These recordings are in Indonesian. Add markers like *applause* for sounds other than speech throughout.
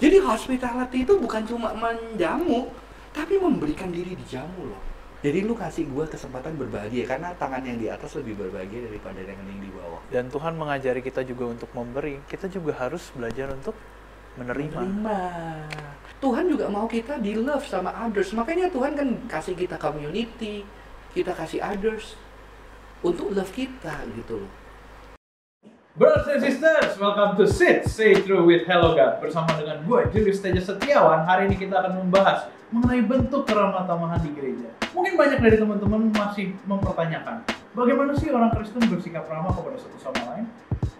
Jadi hospitality itu bukan cuma menjamu, tapi memberikan diri dijamu loh. Jadi lu kasih gua kesempatan berbahagia karena tangan yang di atas lebih berbahagia daripada yang di bawah. Dan Tuhan mengajari kita juga untuk memberi. Kita juga harus belajar untuk menerima. Menerima. Tuhan juga mau kita di love sama others. Makanya Tuhan kan kasih kita community, kita kasih others untuk love kita gitu loh. Brothers and sisters, welcome to Sit Say True with Hello God. Bersama dengan gue, Julius Teja Setiawan. Hari ini kita akan membahas mengenai bentuk keramah tamahan di gereja. Mungkin banyak dari teman-teman masih mempertanyakan Bagaimana sih orang Kristen bersikap ramah kepada satu sama lain?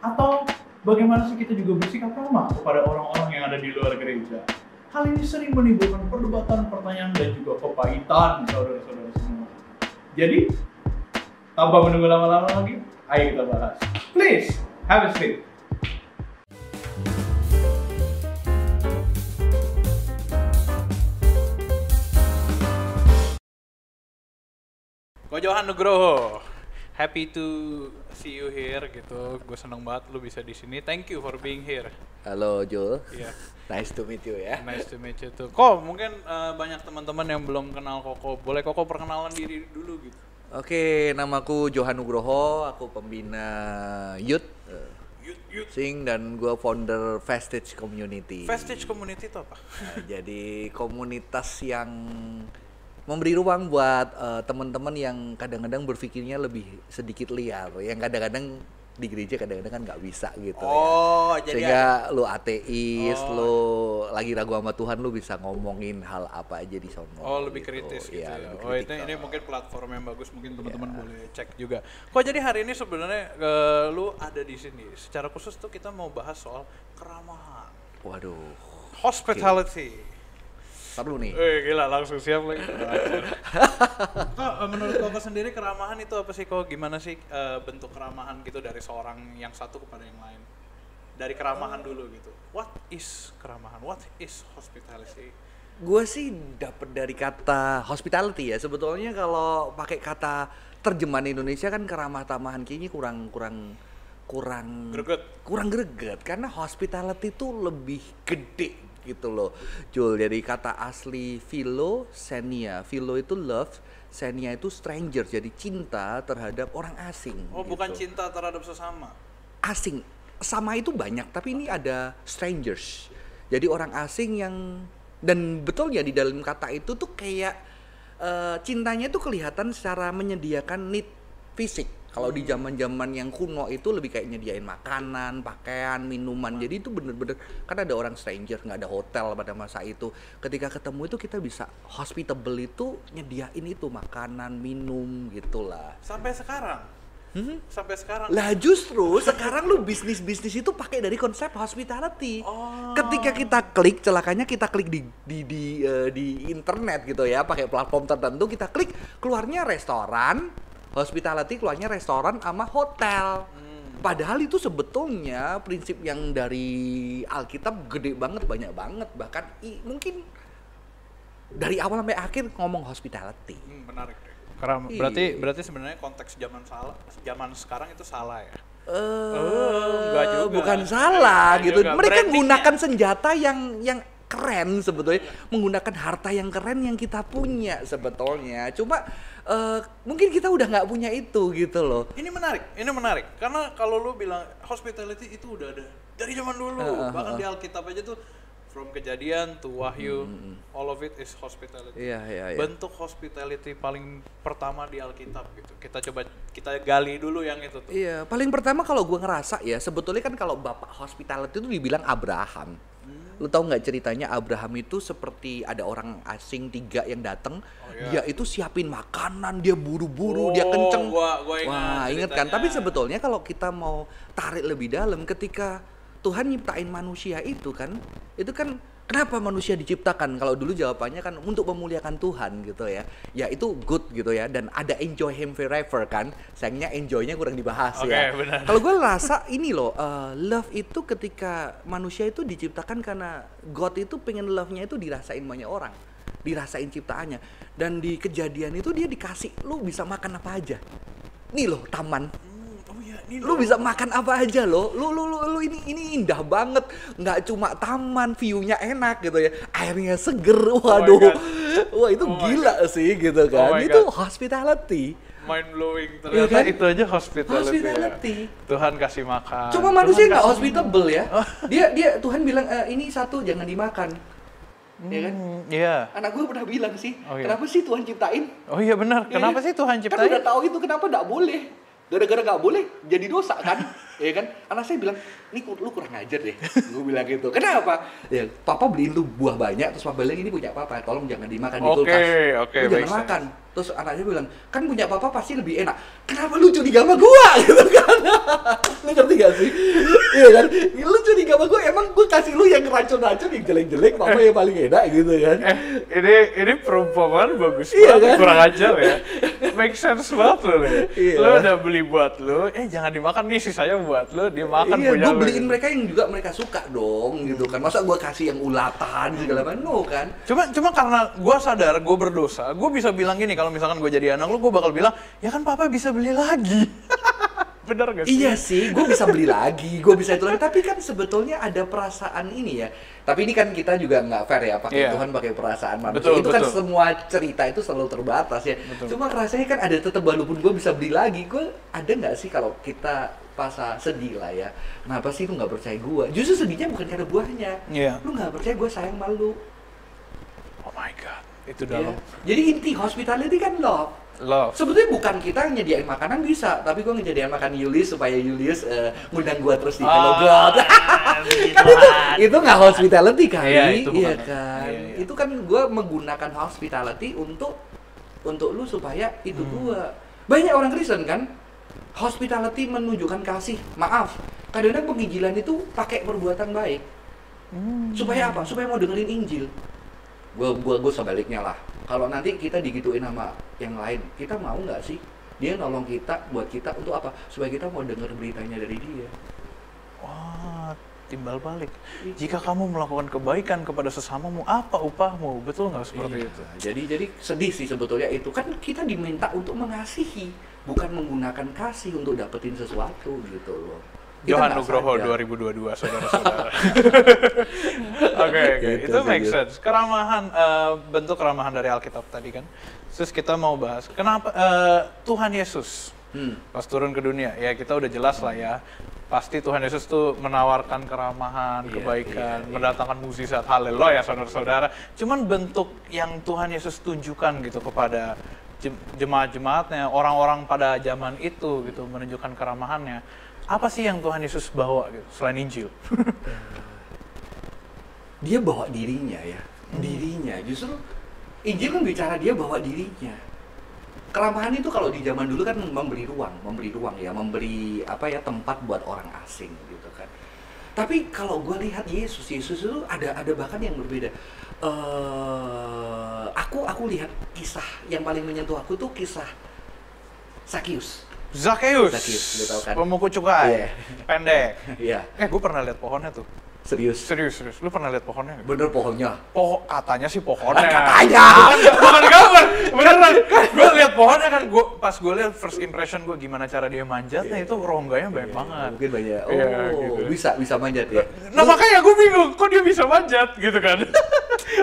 Atau bagaimana sih kita juga bersikap ramah kepada orang-orang yang ada di luar gereja? Hal ini sering menimbulkan perdebatan, pertanyaan, dan juga kepahitan saudara-saudara semua. Jadi, tanpa menunggu lama-lama lagi, ayo kita bahas. Please, have a seat. Johan Nugroho. Happy to see you here gitu. Gue seneng banget lu bisa di sini. Thank you for being here. Halo Jul, Iya. *laughs* nice to meet you ya. Nice to meet you too. Kok mungkin eh, banyak teman-teman yang belum kenal Koko. Boleh Koko perkenalan diri dulu gitu. Oke, namaku Johan Nugroho, aku pembina youth, eh, Yut, yut. sing dan gua founder Vestige Community. Vestige community itu apa? Nah, jadi komunitas yang memberi ruang buat eh, teman-teman yang kadang-kadang berpikirnya lebih sedikit liar, yang kadang-kadang di gereja kadang-kadang kan nggak bisa gitu Oh, ya. jadi Sehingga lu ateis, Oh. lu lagi ragu sama Tuhan, lu bisa ngomongin hal apa aja di sono. Oh lebih kritis gitu Iya, ya. lebih Oh kritikal. ini mungkin platform yang bagus mungkin teman-teman Iya. boleh cek juga. Kok jadi hari ini sebenarnya eh, lu ada di sini. Secara khusus tuh kita mau bahas soal keramahan, Waduh, hospitality. Ntar dulu nih. Eh gila langsung siap lagi. *laughs* kok eh, menurut kau sendiri keramahan itu apa sih kok? Gimana sih eh, bentuk keramahan gitu dari seorang yang satu kepada yang lain? Dari keramahan dulu gitu. What is keramahan? What is hospitality? Gue sih dapet dari kata hospitality ya. Sebetulnya kalau pakai kata terjemahan Indonesia kan keramah tamahan kayaknya kurang kurang kurang Greget. kurang greget karena hospitality itu lebih gede gitu loh. Jul dari kata asli philo senia. Philo itu love, senia itu stranger. Jadi cinta terhadap orang asing. Oh bukan gitu. cinta terhadap sesama. asing sama itu banyak tapi ini ada strangers jadi orang asing yang dan betul ya di dalam kata itu tuh kayak eh, cintanya tuh kelihatan secara menyediakan need fisik kalau di zaman zaman yang kuno itu lebih kayak nyediain makanan pakaian minuman jadi itu bener-bener kan ada orang stranger nggak ada hotel pada masa itu ketika ketemu itu kita bisa hospitable itu nyediain itu makanan minum gitulah Sampai sekarang. Sampai sekarang. lah justru sekarang lu bisnis-bisnis itu pakai dari konsep hospitality. Oh. Ketika kita klik, celakanya kita klik di di di, eh, di internet gitu ya, pakai platform tertentu kita klik keluarnya restoran, hospitality keluarnya restoran sama hotel. Hmm. Padahal itu sebetulnya prinsip yang dari Alkitab gede banget, banyak banget, bahkan i- mungkin dari awal sampai akhir ngomong hospitality. Hmm, menarik deh. Karena Iya. berarti berarti sebenarnya konteks zaman salah zaman sekarang itu salah ya. eh juga. bukan salah Enggak gitu. juga. Mereka menggunakan senjata yang yang keren sebetulnya, menggunakan harta yang keren yang kita punya sebetulnya. Cuma eh, mungkin kita udah nggak punya itu gitu loh. Ini menarik, ini menarik. Karena kalau lu bilang hospitality itu udah ada dari zaman dulu. Heeh, Bahkan di Alkitab aja tuh from kejadian to wahyu, all of it is hospitality. Hmm, Iya iya iya. Bentuk hospitality paling pertama di Alkitab gitu. Kita coba kita gali dulu yang itu tuh. Iya, paling pertama kalau gua ngerasa ya, sebetulnya kan kalau bapak hospitality itu dibilang Abraham. Lu tahu nggak ceritanya Abraham itu seperti ada orang asing tiga yang datang, iya. dia itu siapin makanan, dia buru-buru, dia Oh, kenceng. gua- gua ingat Wah, inget kan? Tapi sebetulnya kalau kita mau tarik lebih dalam, ketika Tuhan nyiptain manusia itu kan, itu kan kenapa manusia diciptakan? Kalau dulu jawabannya kan untuk memuliakan Tuhan gitu ya. Ya itu good gitu ya dan ada enjoy him forever kan. Sayangnya enjoynya kurang dibahas Oke, ya. benar. Kalau gue rasa ini loh, eh, love itu ketika manusia itu diciptakan karena God itu pengen love-nya itu dirasain banyak orang, dirasain ciptaannya. Dan di kejadian itu dia dikasih, lu bisa makan apa aja. Nih loh taman, lu bisa makan apa aja loh lu lu lu, lu ini ini indah banget. Nggak cuma taman view-nya enak gitu ya. Airnya seger waduh. God. wah itu Oh gila sih gitu kan. my itu God. hospitality. Mind blowing Iya ternyata. kan? itu aja hospitality, Hospitality. ya. Tuhan kasih makan. Coba Tuhan manusia nggak hospitable ya. dia dia Tuhan bilang "Eh, ini satu jangan dimakan. Ya kan? Hmm, iya. Anak gue pernah bilang sih Oh, iya. kenapa sih Tuhan ciptain? Oh iya benar. Kenapa Iya. sih Tuhan Kan ciptain? udah tahu itu kenapa nggak boleh. Gara-gara nggak boleh jadi dosa kan? Ya kan? Anak saya bilang, ini lu kurang ajar deh. Gue bilang gitu. Kenapa? Ya, papa beliin lu buah banyak, terus papa bilang ini punya papa, tolong jangan dimakan di Oke, kulkas. oke, Lu make jangan sense. makan. Terus anaknya bilang, kan punya papa pasti lebih enak. Kenapa lu curiga sama gua? *laughs* Gitu kan? lu ngerti gak sih? Iya kan? Lu curiga sama gua, emang gua kasih lu yang racun-racun yang jelek-jelek, papa yang paling enak gitu kan? eh ini ini perumpamaan bagus Iya, banget kan? kurang ajar ya make sense banget lo nih Iya. lo udah beli buat lo eh jangan dimakan nih sisanya buat lo dia makan iya, punya gue beliin gitu. mereka yang juga mereka suka dong, gitu kan. Masa gue kasih yang ulatan segala macam, no kan? Cuma cuma karena gue sadar gue berdosa, gue bisa bilang gini kalau misalkan gue jadi anak lu, gue bakal bilang ya kan papa bisa beli lagi. *laughs* Bener gak sih? Iya sih, gue bisa beli lagi, gue bisa itu lagi. Tapi kan sebetulnya ada perasaan ini ya. Tapi ini kan kita juga nggak fair ya, pakai Iya. Tuhan pakai perasaan manusia. Betul, itu kan betul. semua cerita itu selalu terbatas ya. Betul. Cuma rasanya kan ada tetap walaupun gue bisa beli lagi, gue ada nggak sih kalau kita pas sedih lah ya. Kenapa sih lu nggak percaya gue? Justru sedihnya bukan karena buahnya. Iya. Lu nggak percaya gue sayang sama lu. Oh my god, itu Ya. dalam Jadi inti hospitality kan love. love. Sebetulnya bukan kita nyediain makanan bisa, tapi gue nyediain makan Yulius supaya Yulius eh, ngundang gue terus di Hello God. *laughs* kan itu itu nggak hospitality kali, Iya, itu iya kan? Iya, iya. Itu kan gue menggunakan hospitality untuk untuk lu supaya itu Hmm. gue. Banyak orang Kristen kan, hospitality menunjukkan kasih. Maaf, kadang-kadang penginjilan itu pakai perbuatan baik. Hmm. Supaya apa? Supaya mau dengerin Injil. Gua gua gua sebaliknya lah. Kalau nanti kita digituin sama yang lain, kita mau nggak sih? Dia nolong kita buat kita untuk apa? Supaya kita mau denger beritanya dari dia. Wah, timbal balik. Jika kamu melakukan kebaikan kepada sesamamu, apa upahmu? Betul nggak seperti Iya. itu? Jadi jadi sedih sih sebetulnya itu kan kita diminta untuk mengasihi, bukan menggunakan kasih untuk dapetin sesuatu gitu loh. Kita Johan Nugroho sadar. 2022 *laughs* saudara-saudara. *laughs* Oke oke Gitu itu make sense. Keramahan eh, bentuk keramahan dari Alkitab tadi kan. Terus kita mau bahas kenapa eh, Tuhan Yesus Hmm. pas turun ke dunia ya kita udah jelas lah ya. Pasti Tuhan Yesus tuh menawarkan keramahan, Iya, kebaikan, iya, iya. mendatangkan mukjizat. Haleluya saudara-saudara. Cuman bentuk yang Tuhan Yesus tunjukkan gitu kepada jemaat-jemaatnya, orang-orang pada zaman itu gitu menunjukkan keramahannya. Apa sih yang Tuhan Yesus bawa gitu selain Injil? *laughs* dia bawa dirinya ya dirinya. Justru Injil kan bicara dia bawa dirinya. Keramahan itu kalau di zaman dulu kan memberi ruang memberi ruang ya memberi apa ya tempat buat orang asing gitu kan. Tapi kalau gue lihat Yesus Yesus itu ada ada bahkan yang berbeda eh aku aku lihat kisah yang paling menyentuh aku tuh kisah Sakius Zakheus, Zakheus, lu tahu kan? pemukul cukai, Iya. pendek. *laughs* Iya Eh, gue pernah lihat pohonnya tuh. serius Serius, serius. Lu pernah lihat pohonnya? bener pohonnya Poh, katanya sih pohonnya. Katanya. Bukan, bukan kabar. Beneran. Gue lihat pohonnya kan, gua, pas gue lihat first impression gue gimana cara dia manjatnya itu rongganya banyak banget. mungkin banyak oh Iya, gitu. bisa bisa manjat ya Nah makanya gue bingung, kok dia bisa manjat gitu kan? *laughs*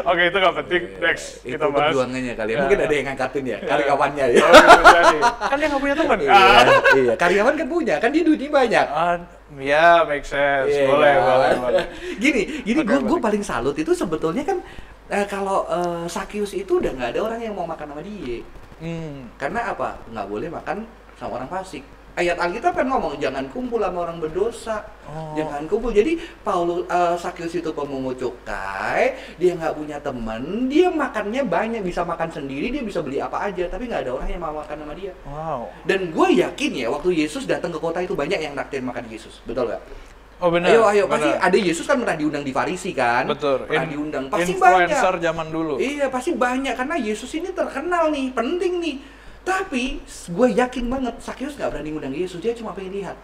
Oke itu gak penting, next itu kita bahas. perjuangannya kali ya. Ya. Mungkin ada yang ngangkatin ya, karyawannya ya. Oh, bisa jadi. kan dia gak punya teman. iya, iya, karyawan kan punya, kan dia duitnya banyak. Ah, ya make sense, Iya, boleh, kan? boleh, boleh. Gini, gini Oke, gue gue paling salut itu sebetulnya kan eh, kalau eh, Sakius itu udah nggak ada orang yang mau makan sama dia. Hmm. Karena apa? Nggak boleh makan sama orang fasik. Ayat Alkitab kan ngomong jangan kumpul sama orang berdosa, Oh. jangan kumpul. Jadi Paulus eh, Sakius itu pemungut cukai, dia nggak punya teman, dia makannya banyak, bisa makan sendiri, dia bisa beli apa aja, tapi nggak ada orang yang mau makan sama dia. Wow. Dan gue yakin ya waktu Yesus datang ke kota itu banyak yang naktir makan Yesus, betul nggak? Oh benar. ayo ayo pasti ada Yesus kan pernah diundang di Farisi kan? Betul. Pernah In- diundang, pasti influencer banyak. zaman dulu. Iya pasti banyak karena Yesus ini terkenal nih, penting nih. Tapi gue yakin banget Sakius nggak berani ngundang Yesus, dia cuma pengen lihat.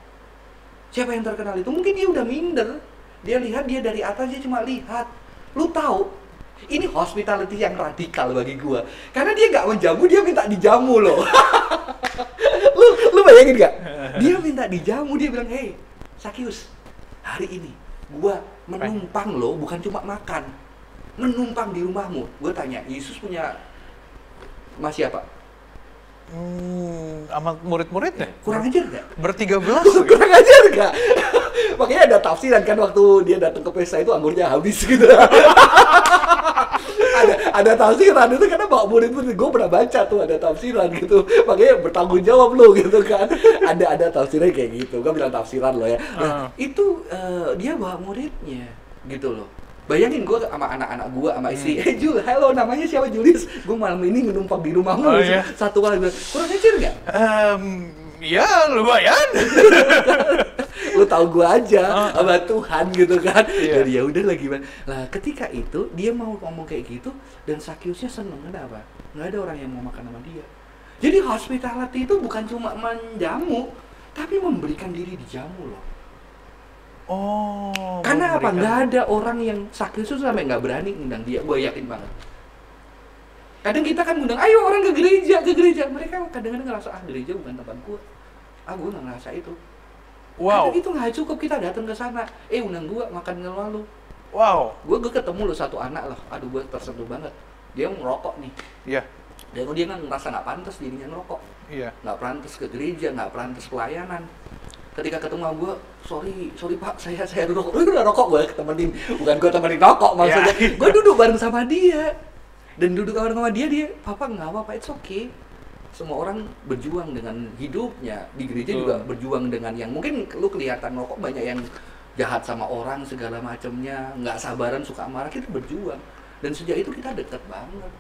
Siapa yang terkenal itu? Mungkin dia udah minder. Dia lihat dia dari atas dia cuma lihat. Lu tahu Ini hospitality yang radikal bagi gua. Karena dia nggak menjamu, dia minta dijamu loh. *laughs* lu lu bayangin gak? Dia minta dijamu, dia bilang, "Hei, Sakius, hari ini gua menumpang loh, bukan cuma makan. Menumpang di rumahmu." Gua tanya, "Yesus punya masih apa? Hmm, sama murid-muridnya? Kurang ajar nggak? Bertiga *laughs* belas. kurang ajar nggak? *laughs* Makanya ada tafsiran kan waktu dia datang ke pesta itu anggurnya habis gitu. *laughs* ada ada tafsiran itu karena bawa murid-murid gue pernah baca tuh ada tafsiran gitu. Makanya bertanggung jawab lo gitu kan. Ada ada tafsiran kayak gitu. Gue bilang tafsiran lo ya. Nah, Ah. itu eh, dia bawa muridnya gitu loh. Bayangin gue sama anak-anak gue sama istri, Hmm. *laughs* eh Jul, halo namanya siapa Julius? Gue malam ini menumpang di rumahmu Oh, iya. satu kali. Kurang ajar nggak? Em, ya lumayan. *laughs* lu tahu gua aja Ah, sama Tuhan gitu kan Iya. jadi ya udah lagi lah ketika itu dia mau ngomong kayak gitu dan Sakiusnya seneng kenapa nggak ada orang yang mau makan sama dia jadi hospitality itu bukan cuma menjamu tapi memberikan diri dijamu loh Oh. karena apa nggak ada orang yang Sakius tuh sampai nggak berani ngundang dia gue yakin banget kadang kita kan ngundang ayo orang ke gereja ke gereja mereka kadang-kadang ngerasa ah gereja bukan tempat gua ah gua nggak ngerasa itu Wow. Kadang itu nggak cukup kita datang ke sana. Eh undang gua makan dengan lalu. Wow. Gua gue ketemu lo satu anak loh. Aduh gua tersentuh banget. Dia ngerokok nih. Iya. Dan dia kan ngerasa nggak pantas dirinya ngerokok. Iya. Nggak pantas ke gereja, nggak pantas pelayanan. Ketika ketemu sama gua, sorry, sorry pak, saya saya rokok. Lu udah rokok gua temenin, bukan gua temenin rokok maksudnya. Ya. Gua duduk bareng sama dia. Dan duduk bareng sama dia, dia, papa nggak apa-apa, it's okay. Semua orang berjuang dengan hidupnya di gereja Betul. juga berjuang dengan yang mungkin lu kelihatan rokok banyak yang jahat sama orang segala macamnya nggak sabaran suka marah kita berjuang dan sejak itu kita dekat banget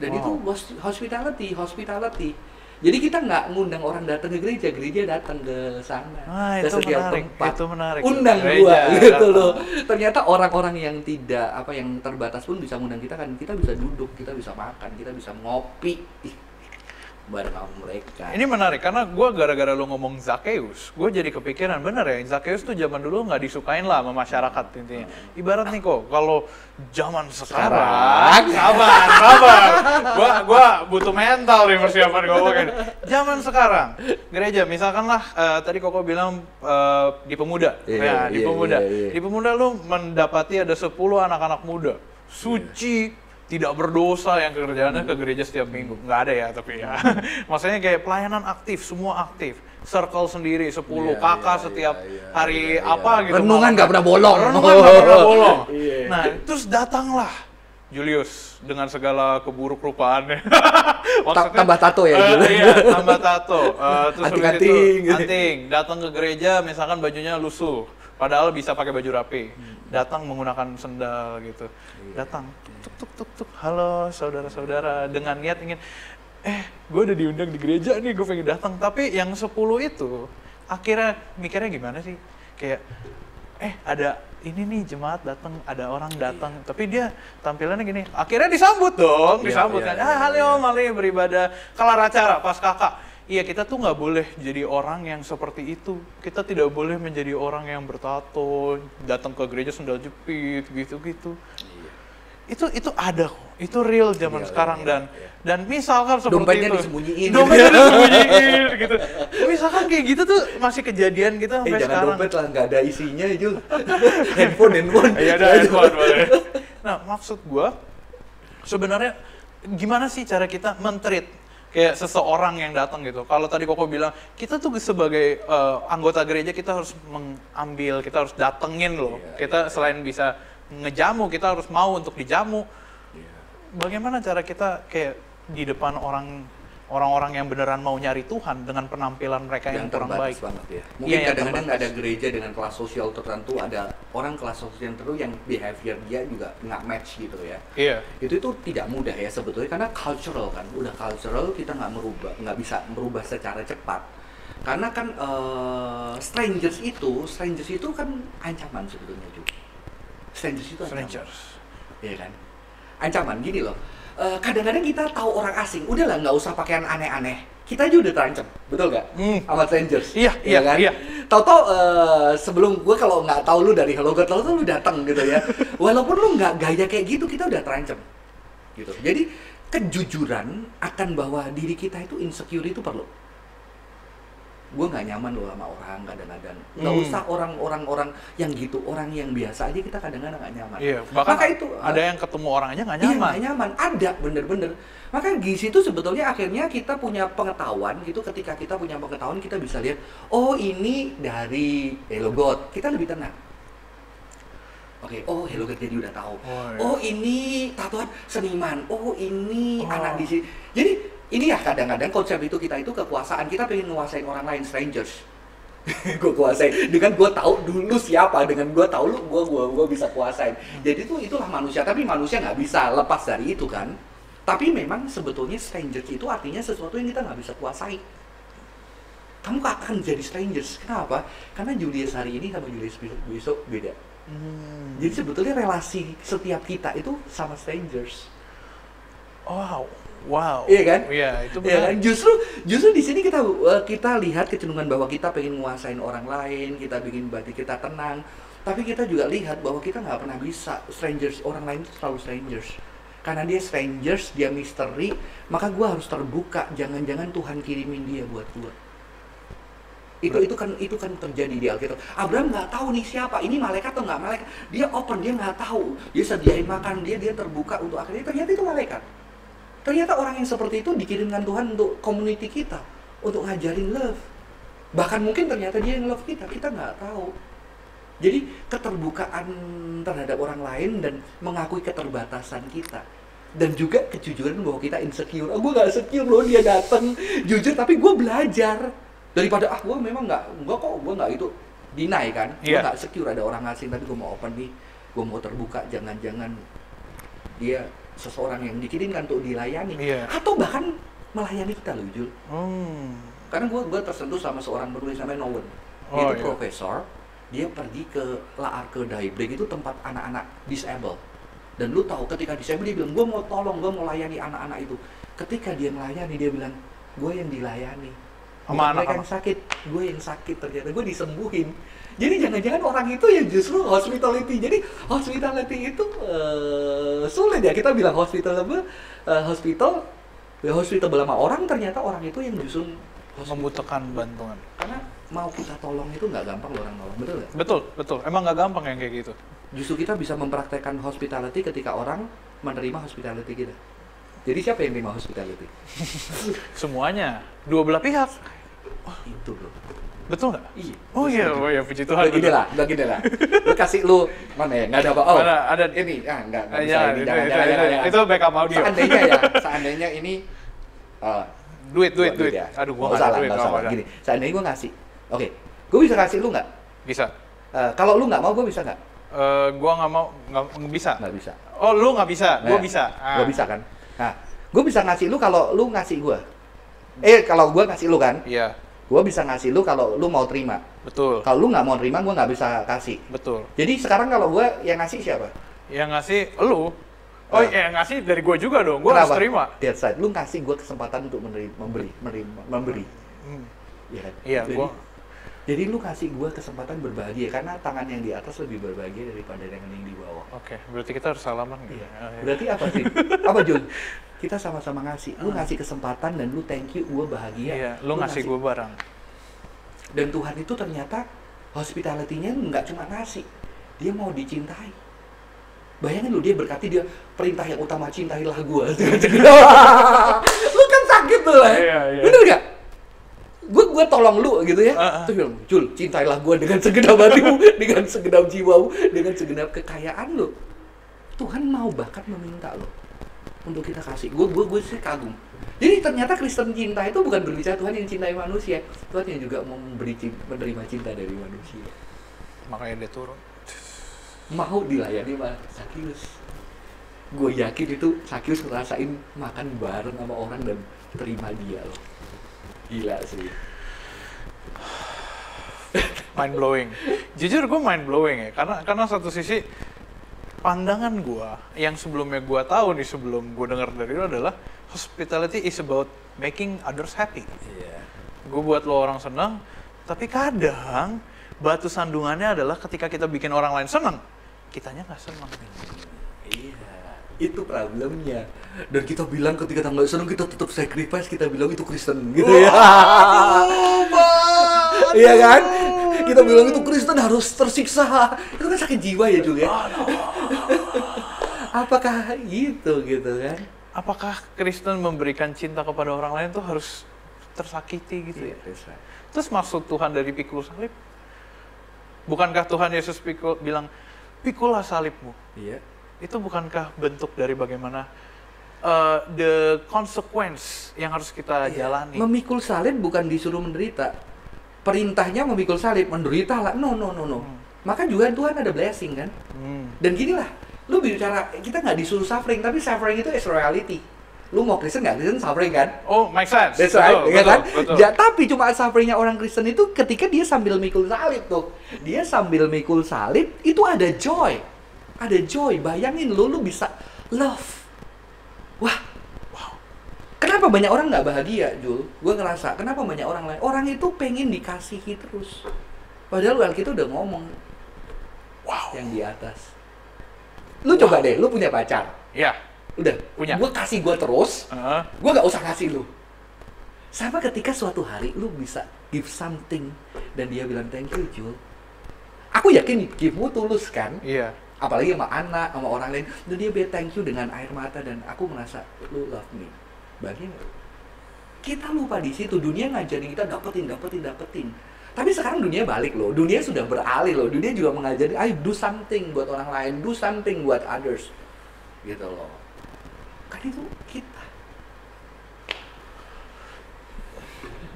dan Wow. itu hos- hospitality hospitality jadi kita nggak ngundang orang datang ke gereja gereja datang ke sana. Ah, ke itu setiap menarik, tempat. itu menarik. undang Gereja, gua *laughs* gitu loh. Ternyata orang-orang yang tidak apa yang terbatas pun bisa ngundang kita kan. Kita bisa duduk kita bisa makan kita bisa ngopi. Ih, bareng sama mereka Ini menarik karena gue gara-gara lu ngomong Zakheus, gue jadi kepikiran bener ya Zakheus tuh zaman dulu nggak disukain lah sama masyarakat intinya. Ibarat nih kok kalau zaman sekarang, Sekarang. sabar, sabar, gua gua butuh mental nih persiapan ngomongin. Zaman sekarang, gereja misalkanlah eh, tadi Koko bilang eh, di pemuda, Iya, ya di iya, pemuda, iya, iya. di pemuda lu mendapati ada 10 anak-anak muda suci tidak berdosa yang kerjaannya ke gereja setiap minggu. Nggak ada ya tapi ya. *laughs* Maksudnya kayak pelayanan aktif semua aktif. Circle sendiri 10 Iya, kakak iya, setiap iya, iya, hari iya, iya. apa gitu. Renungan nggak pernah bolong. renungan nggak pernah *laughs* bolong. Nah terus datanglah Julius dengan segala keburuk rupaannya. *laughs* Ta- tambah tato ya, Eh, Jul? iya tambah tato. Eh, terus Anting-anting. itu anting. Datang ke gereja misalkan bajunya lusuh padahal bisa pakai baju rapi. Datang menggunakan sendal gitu. Datang tuk tuk tuk. Halo saudara-saudara. Dengan niat ingin eh gue udah diundang di gereja nih gue pengen datang. Tapi yang 10 itu akhirnya mikirnya gimana sih? Kayak eh ada ini nih jemaat datang ada orang datang. Tapi dia tampilannya gini akhirnya disambut dong. Iya, disambut iya, kan. iya, ah halo iya. beribadah. Kelar acara pas kakak. Iya kita tuh nggak boleh jadi orang yang seperti itu. Kita tidak boleh menjadi orang yang bertato datang ke gereja sendal jepit gitu-gitu itu itu ada kok itu real zaman Iya, sekarang iya, dan iya. dan misalkan seperti Dompetnya itu disembunyiin. dompetnya *laughs* disembunyiin gitu misalkan kayak gitu tuh masih kejadian gitu Eh sampai jangan sekarang dompet lah, nggak ada isinya Jul. *laughs* handphone, handphone. Iya ada handphone boleh. Nah maksud gua sebenarnya gimana sih cara kita mentreat kayak seseorang yang datang gitu. Kalau tadi Koko bilang kita tuh sebagai eh, anggota gereja kita harus mengambil, kita harus datengin loh. Iya, kita selain bisa ngejamu, kita harus mau untuk dijamu. Iya. Bagaimana cara kita kayak di depan orang orang-orang yang beneran mau nyari Tuhan dengan penampilan mereka yang, yang kurang baik. banget ya. Iya, Mungkin yang kadang-kadang ada gereja dengan kelas sosial tertentu, ada orang kelas sosial tertentu yang behavior dia juga nggak match gitu ya. Iya. Itu itu tidak mudah ya sebetulnya karena cultural kan, udah cultural kita nggak merubah, nggak bisa merubah secara cepat. Karena kan eh, strangers itu, strangers itu kan ancaman sebetulnya juga. Strangers itu ancaman. Strangers. Iya kan? Ancaman gini loh. eh, kadang-kadang kita tahu orang asing, udahlah nggak usah pakaian aneh-aneh. Kita aja udah terancam, betul nggak? Hmm. Sama strangers. Iya, iya, kan? iya. Tahu-tahu eh, sebelum gue kalau nggak tahu lu dari Hello God, tahu lu datang gitu ya. *laughs* Walaupun lu nggak gaya kayak gitu, kita udah terancam. Gitu. Jadi kejujuran akan bahwa diri kita itu insecure itu perlu. Gue nggak nyaman loh sama orang kadang-kadang. Nggak Hmm. usah orang-orang orang yang gitu, orang yang biasa aja kita kadang-kadang nggak nyaman. Iya, bahkan Maka itu ada yang ketemu orang aja nggak Iya, nyaman. nggak nyaman. Ada, bener-bener. Maka di situ sebetulnya akhirnya kita punya pengetahuan gitu. Ketika kita punya pengetahuan, kita bisa lihat, oh ini dari Hello God. Kita lebih tenang. Oke, oh Hello God jadi udah tahu. Oh, iya. Oh ini tatoan seniman. Oh ini Oh. anak di sini. Jadi ini ya kadang-kadang konsep itu kita itu kekuasaan. Kita pengen nguasain orang lain, strangers. *laughs* gue kuasain. Dengan gue tahu dulu siapa dengan gue tahu lu gue gua gua bisa kuasain. Jadi itu itulah manusia. Tapi manusia nggak bisa lepas dari itu kan? Tapi memang sebetulnya strangers itu artinya sesuatu yang kita nggak bisa kuasai. Kamu akan jadi strangers. Kenapa? Karena Julius hari ini sama Julius besok- besok beda. Hmm. jadi sebetulnya relasi setiap kita itu sama strangers. Wow, wow. Iya kan? Iya, itu Ya benar. kan? Justru justru di sini kita eh, kita lihat kecenderungan bahwa kita pengen nguasain orang lain, kita bikin batin kita tenang. Tapi kita juga lihat bahwa kita nggak pernah bisa strangers orang lain itu selalu strangers. Karena dia strangers, dia misteri, maka gua harus terbuka. Jangan-jangan Tuhan kirimin dia buat gua. Itu itu kan itu kan terjadi di Alkitab. Abraham nggak tahu nih siapa, ini malaikat atau nggak malaikat. Dia open, dia nggak tahu. Dia sediain makan, dia dia terbuka untuk akhirnya ternyata itu malaikat. Ternyata orang yang seperti itu dikirimkan Tuhan untuk community kita, untuk ngajarin love. Bahkan mungkin ternyata dia yang love kita, kita nggak tahu. Jadi keterbukaan terhadap orang lain dan mengakui keterbatasan kita. Dan juga kejujuran bahwa kita insecure. Oh, gue nggak insecure loh dia datang jujur, tapi gue belajar daripada ah gue memang nggak, gue kok gue nggak itu deny kan. Gue Iya. nggak secure ada orang asing, tapi gue mau open nih, gue mau terbuka. Jangan-jangan dia seseorang yang dikirimkan untuk dilayani Iya. atau bahkan melayani kita loh Jul Hmm. karena gue gue tersentuh sama seorang penulis namanya Nowen dia Oh, itu iya. profesor dia pergi ke La Arke Daybreak itu tempat anak-anak disable dan lu tahu ketika disable dia bilang gue mau tolong gue mau layani anak-anak itu ketika dia melayani dia bilang gue yang dilayani Sama mereka anak-anak. yang sakit gue yang sakit ternyata gue disembuhin jadi jangan-jangan orang itu yang justru hospitality jadi hospitality itu eh, sulit ya kita bilang hospital apa eh, hospital ya hospital sama orang ternyata orang itu yang justru hospital. Membutuhkan bantuan. karena mau kita tolong itu nggak gampang loh orang nolong betul nggak Betul, betul. Emang nggak gampang yang kayak gitu. justru kita bisa mempraktekkan hospitality ketika orang menerima hospitality kita jadi siapa yang terima hospitality *laughs* Semuanya, dua belah pihak. Itu loh Betul nggak? iya Oh iya, oh iya, puji Tuhan. Udah gini lah, udah gini lah. Lu kasih lu mana ya? Nggak ada apa? Oh, Mana? Ada ini ah nggak nggak Eh, bisa ini itu, jangan itu, jangan itu, jangan, itu backup audio. Seandainya ya, seandainya ini eh, Duit, duit, duit. ya. Aduh, gua Nggak ada duit. nggak usah lah. apa-apa. Gini, seandainya gua ngasih, oke, gua bisa kasih lu nggak? Bisa. Eh, kalau lu nggak mau, gua bisa nggak? Eh, gua nggak mau, nggak bisa. Nggak bisa. Oh, lu nggak bisa, gua bisa. Ah. Gua bisa kan? Nah, gua bisa ngasih lu kalau lu ngasih gua. Eh, kalau gua ngasih lu kan, Iya, gua bisa ngasih lu kalau lu mau terima. betul, Kalau lu nggak mau terima, gua nggak bisa kasih. betul. Jadi sekarang kalau gua yang ngasih siapa? Yang ngasih lu. Oh, Ah. yang ngasih dari gua juga dong. Gua harus terima. That's right. Lu kasih gue kesempatan untuk memberi, memberi, memberi, memberi. Hmm. Iya kan? Iya, gua- Jadi lu kasih gue kesempatan berbahagia karena tangan yang di atas lebih berbahagia daripada yang yang di bawah. Oke, berarti kita harus salaman nggak? Iya. Ah, iya. Berarti apa sih? apa Jun? *laughs* Kita sama-sama ngasih. Lu ngasih kesempatan dan lu thank you, gue bahagia. Iya, lu ngasih gua barang. Dan Tuhan itu ternyata hospitality-nya nggak cuma ngasih, dia mau dicintai. Bayangin lu dia berkati dia perintah yang utama cintailah gua. *laughs* *laughs* lu kan sakit tuh lah. Iya, iya. Bener gak? Gue gue tolong lu gitu ya. Ah, ah. Terus bilang, Jul, cintailah gua dengan segenap hatimu, *laughs* dengan segenap jiwamu, dengan segenap kekayaan lu. Tuhan mau bahkan meminta lo untuk kita kasih. Gue gue gue sih kagum. Jadi ternyata Kristen cinta itu bukan berbicara Tuhan yang cintai manusia, Tuhan yang juga mau memberi cin- menerima cinta dari manusia. Makanya dia turun. Mau dilayani sama Sakius. Gue yakin itu Sakius ngerasain makan bareng sama orang dan terima dia loh. Gila sih. Mind blowing. Jujur gue mind blowing ya, karena karena satu sisi pandangan gue yang sebelumnya gue tahu nih sebelum gue dengar dari lo adalah hospitality is about making others happy. Iya. Gue buat lo orang senang, Tapi kadang batu sandungannya adalah ketika kita bikin orang lain senang, kitanya nggak senang. Iya, itu problemnya. Dan kita bilang ketika kita nggak senang kita tetap sacrifice, kita bilang itu Kristen gitu ya. *laughs* Iya kan? Kita bilang itu Kristen harus tersiksa. Itu kan sakit jiwa ya Jul ya. Apakah gitu gitu kan? Apakah Kristen memberikan cinta kepada orang lain tuh harus tersakiti gitu ya? that's right. Terus maksud Tuhan dari pikul salib? Bukankah Tuhan Yesus pikul, bilang, pikulah salibmu? Iya. Itu bukankah bentuk dari bagaimana uh, the consequence yang harus kita Iya. jalani? Memikul salib bukan disuruh menderita. Perintahnya memikul salib, menderita lah. No, no, no, no. Hmm. Maka juga Tuhan ada blessing kan. Hmm. Dan gini lah, lu bicara kita nggak disuruh suffering, tapi suffering itu is reality. Lu mau Kristen nggak Kristen suffering kan? Oh, make sense. That's right, Betul, ya betul, kan? betul. Ja, tapi cuma sufferingnya orang Kristen itu ketika dia sambil mikul salib tuh. Dia sambil mikul salib itu ada joy. Ada joy. Bayangin lu, lu bisa love. Wah, Kenapa banyak orang nggak bahagia, Jul? Gue ngerasa, kenapa banyak orang lain? Orang itu pengen dikasihi terus. Padahal kita udah ngomong, Wow. yang di atas. Lu coba deh, lu punya pacar. Ya. Udah, Punya. Gue kasih gue terus, Heeh. gue gak usah kasih lu. Sama ketika suatu hari lu bisa give something dan dia bilang thank you, Jul. Aku yakin give-mu tulus kan? Iya. apalagi sama anak sama orang lain dan dia bilang thank you dengan air mata dan aku merasa lu love me bahagia kita lupa di situ dunia ngajarin kita dapetin dapetin dapetin. Tapi sekarang dunia balik loh dunia sudah beralih loh dunia juga mengajari ayo do something buat orang lain do something buat others. Gitu loh. Kan itu kita.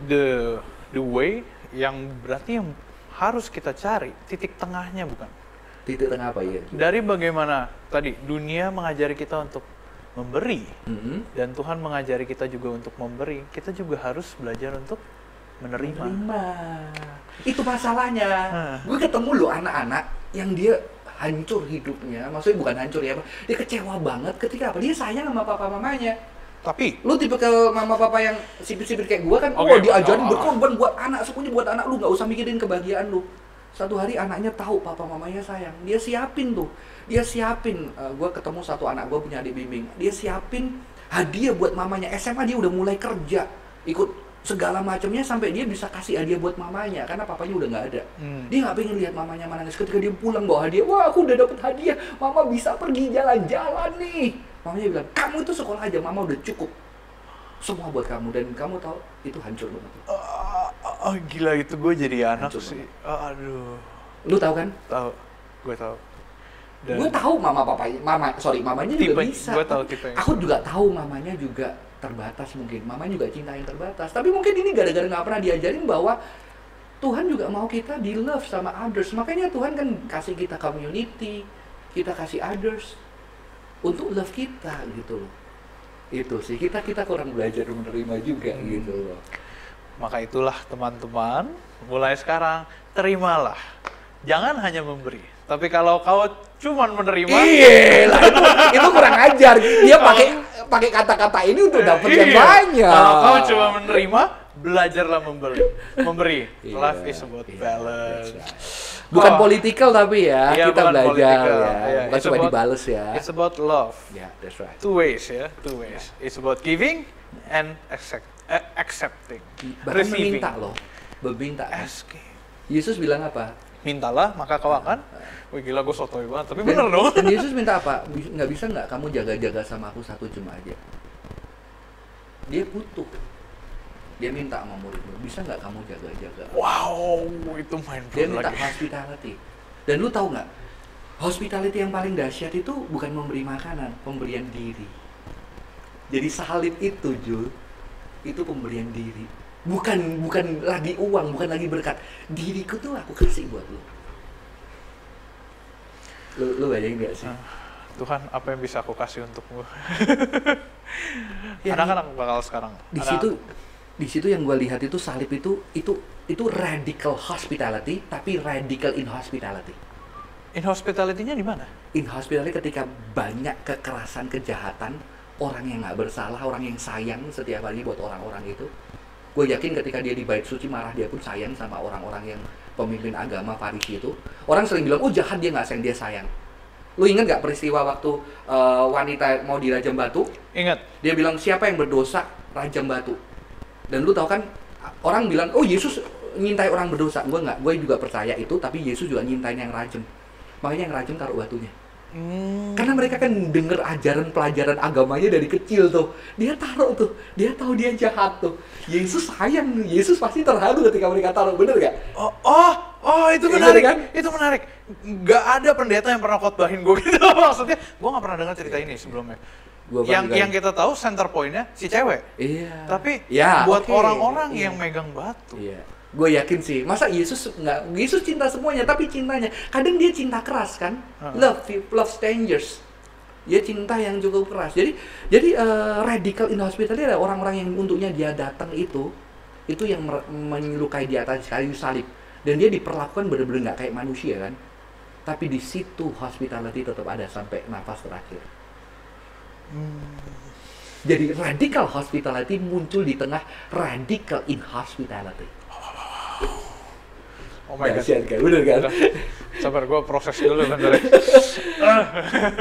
The the way yang berarti yang harus kita cari titik tengahnya bukan? titik tengah apa ya Dari bagaimana tadi dunia mengajari kita untuk memberi Mhm. dan Tuhan mengajari kita juga untuk memberi, kita juga harus belajar untuk menerima. Menerima. Itu masalahnya. Hah. Gue ketemu loh anak-anak yang dia hancur hidupnya. Maksudnya bukan hancur ya, dia kecewa banget ketika apa? Dia sayang sama papa mamanya. Tapi Lu tipe ke mama papa yang sipir-sipir kayak gua kan, Oke, oh diajarin oh, berkorban buat anak, semuanya buat anak lu, nggak usah mikirin kebahagiaan lu. Satu hari anaknya tahu papa mamanya sayang, dia siapin tuh, dia siapin. Eh, gua ketemu satu anak gua punya adik bimbing, dia siapin hadiah buat mamanya. SMA dia udah mulai kerja, ikut segala macamnya sampai dia bisa kasih hadiah buat mamanya karena papanya udah nggak ada. Hmm. Dia nggak pengen lihat mamanya menangis ketika dia pulang bawa hadiah. Wah, aku udah dapet hadiah. Mama bisa pergi jalan-jalan nih. Mamanya bilang, kamu itu sekolah aja, mama udah cukup. Semua buat kamu dan kamu tahu itu hancur banget. ah, ah, gila itu gue jadi anak Hancur sih. Aduh, Lu tahu kan? tahu, gue tahu. Dan Gue tahu mama papanya, mama sorry mamanya juga Tipe- bisa. gua tahu tipe Aku juga tahu mamanya juga terbatas mungkin. Mamanya juga cinta yang terbatas. Tapi mungkin ini gara-gara nggak pernah diajarin bahwa Tuhan juga mau kita di love sama others. Makanya Tuhan kan kasih kita community, kita kasih others untuk love kita gitu loh. Itu sih kita kita kurang belajar menerima juga Hmm. gitu loh. Maka itulah teman-teman, mulai sekarang terimalah. Jangan hanya memberi, tapi kalau kau cuman menerima, Iya, itu *laughs* itu kurang ajar. Dia pakai pakai kata-kata ini untuk dapat yang Iya. banyak. Kalau kau cuma menerima, belajarlah memberi. Memberi. Iya, Life is about iya, balance. Bukan Oh. political tapi ya, Iya, kita belajar ya. Iya, Bukan cuma dibales ya. It's about love. Ya, that's right. Two ways ya, two ways. It's about giving and accept, eh, accepting. Bahkan Receiving. meminta loh, meminta. Asking. Yesus bilang apa? Mintalah, maka kau akan. Wih gila gue sotoy banget, tapi bener dong. Dan Yesus minta apa? Nggak bisa nggak kamu jaga-jaga sama aku satu jam aja? Dia butuh. Dia minta sama muridmu, bisa nggak kamu jaga-jaga? Wow, itu main Dia blown minta lagi. hospitality. Dan lu tahu nggak? Hospitality yang paling dahsyat itu bukan memberi makanan, pemberian diri. Jadi salib itu, Jul, itu pemberian diri. Bukan bukan lagi uang, bukan lagi berkat. Diriku tuh aku kasih buat lu. Lu, lu bayangin gak sih? Ah, Tuhan, apa yang bisa aku kasih untukmu? Ya, Anak-anak bakal sekarang. di anak- situ di situ yang gue lihat itu salib itu itu itu radical hospitality tapi radical inhospitality. In hospitality-nya di mana? Inhospitality ketika banyak kekerasan kejahatan orang yang nggak bersalah orang yang sayang setiap hari buat orang-orang itu. Gue yakin ketika dia di bait suci marah dia pun sayang sama orang-orang yang pemimpin agama Farisi itu. Orang sering bilang oh jahat dia nggak sayang dia sayang. Lu inget nggak peristiwa waktu eh, wanita mau dirajam batu? Ingat. dia bilang siapa yang berdosa rajam batu. Dan lu tahu kan orang bilang oh Yesus nyintai orang berdosa. Gue nggak gue juga percaya itu tapi Yesus juga nyintain yang rajam. Makanya yang rajam taruh batunya Hmm. karena mereka kan denger ajaran pelajaran agamanya dari kecil tuh dia taruh tuh dia tahu dia jahat tuh Yesus sayang Yesus pasti terharu ketika mereka taruh bener gak Oh, oh, oh itu Iya menarik kan? Itu menarik. Gak ada pendeta yang pernah khotbahin gue *laughs* gitu. Maksudnya, gue gak pernah dengar cerita ini sebelumnya. Gua yang yang kita tahu center pointnya si cewek. iya Tapi Ya, buat orang-orang Iya. yang megang batu. Iya. Gue yakin sih. Masa Yesus nggak? Yesus cinta semuanya, tapi cintanya kadang dia cinta keras kan? Love, love strangers. Dia cinta yang cukup keras. Jadi, jadi eh, radical inhospitality adalah orang-orang yang untuknya dia datang itu, itu yang menyelukai di atas kayu salib. Dan dia diperlakukan benar-benar nggak kayak manusia kan? Tapi di situ hospitality tetap ada sampai nafas terakhir. Jadi radical hospitality muncul di tengah radical inhospitality. Oh my god. Dahsyat kan? Bener kan? Sabar gue proses dulu bentar. ya.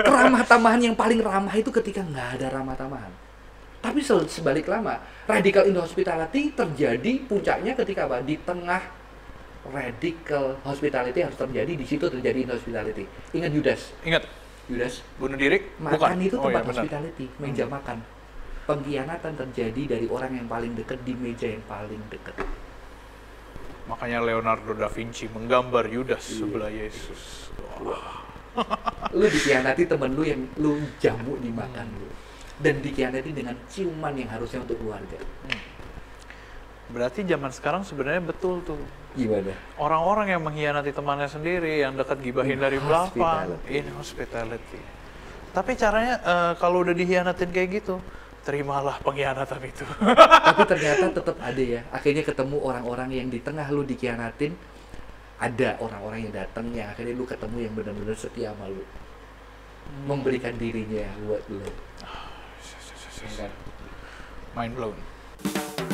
*laughs* ramah tamahan yang paling ramah itu ketika nggak ada ramah tamahan. Tapi se- sebalik lama, radical inhospitality terjadi puncaknya ketika apa? Di tengah radical hospitality harus terjadi, di situ terjadi inhospitality. Ingat Judas? Ingat, Judas, bunuh diri makan bukan. itu oh, tempat iya, benar. hospitality, meja makan. Pengkhianatan terjadi dari orang yang paling dekat di meja yang paling dekat. Makanya Leonardo da Vinci menggambar Yudas Iya. sebelah Yesus. Wah. Lu dikhianati temen lu yang lu jamu dimakan lu. Dan dikhianati dengan ciuman yang harusnya untuk keluarga. Berarti zaman sekarang sebenarnya betul tuh. Gimana? Orang-orang yang mengkhianati temannya sendiri, yang dekat gibahin dari belakang, Inhospitality. inhospitality. Tapi caranya eh, kalau udah dihianatin kayak gitu, terimalah pengkhianatan itu. *laughs* tapi ternyata tetap ada ya akhirnya ketemu orang-orang yang di tengah lu dikhianatin ada orang-orang yang datang yang akhirnya lu ketemu yang benar-benar setia sama lu memberikan dirinya buat lu Ya kan? Mind blown.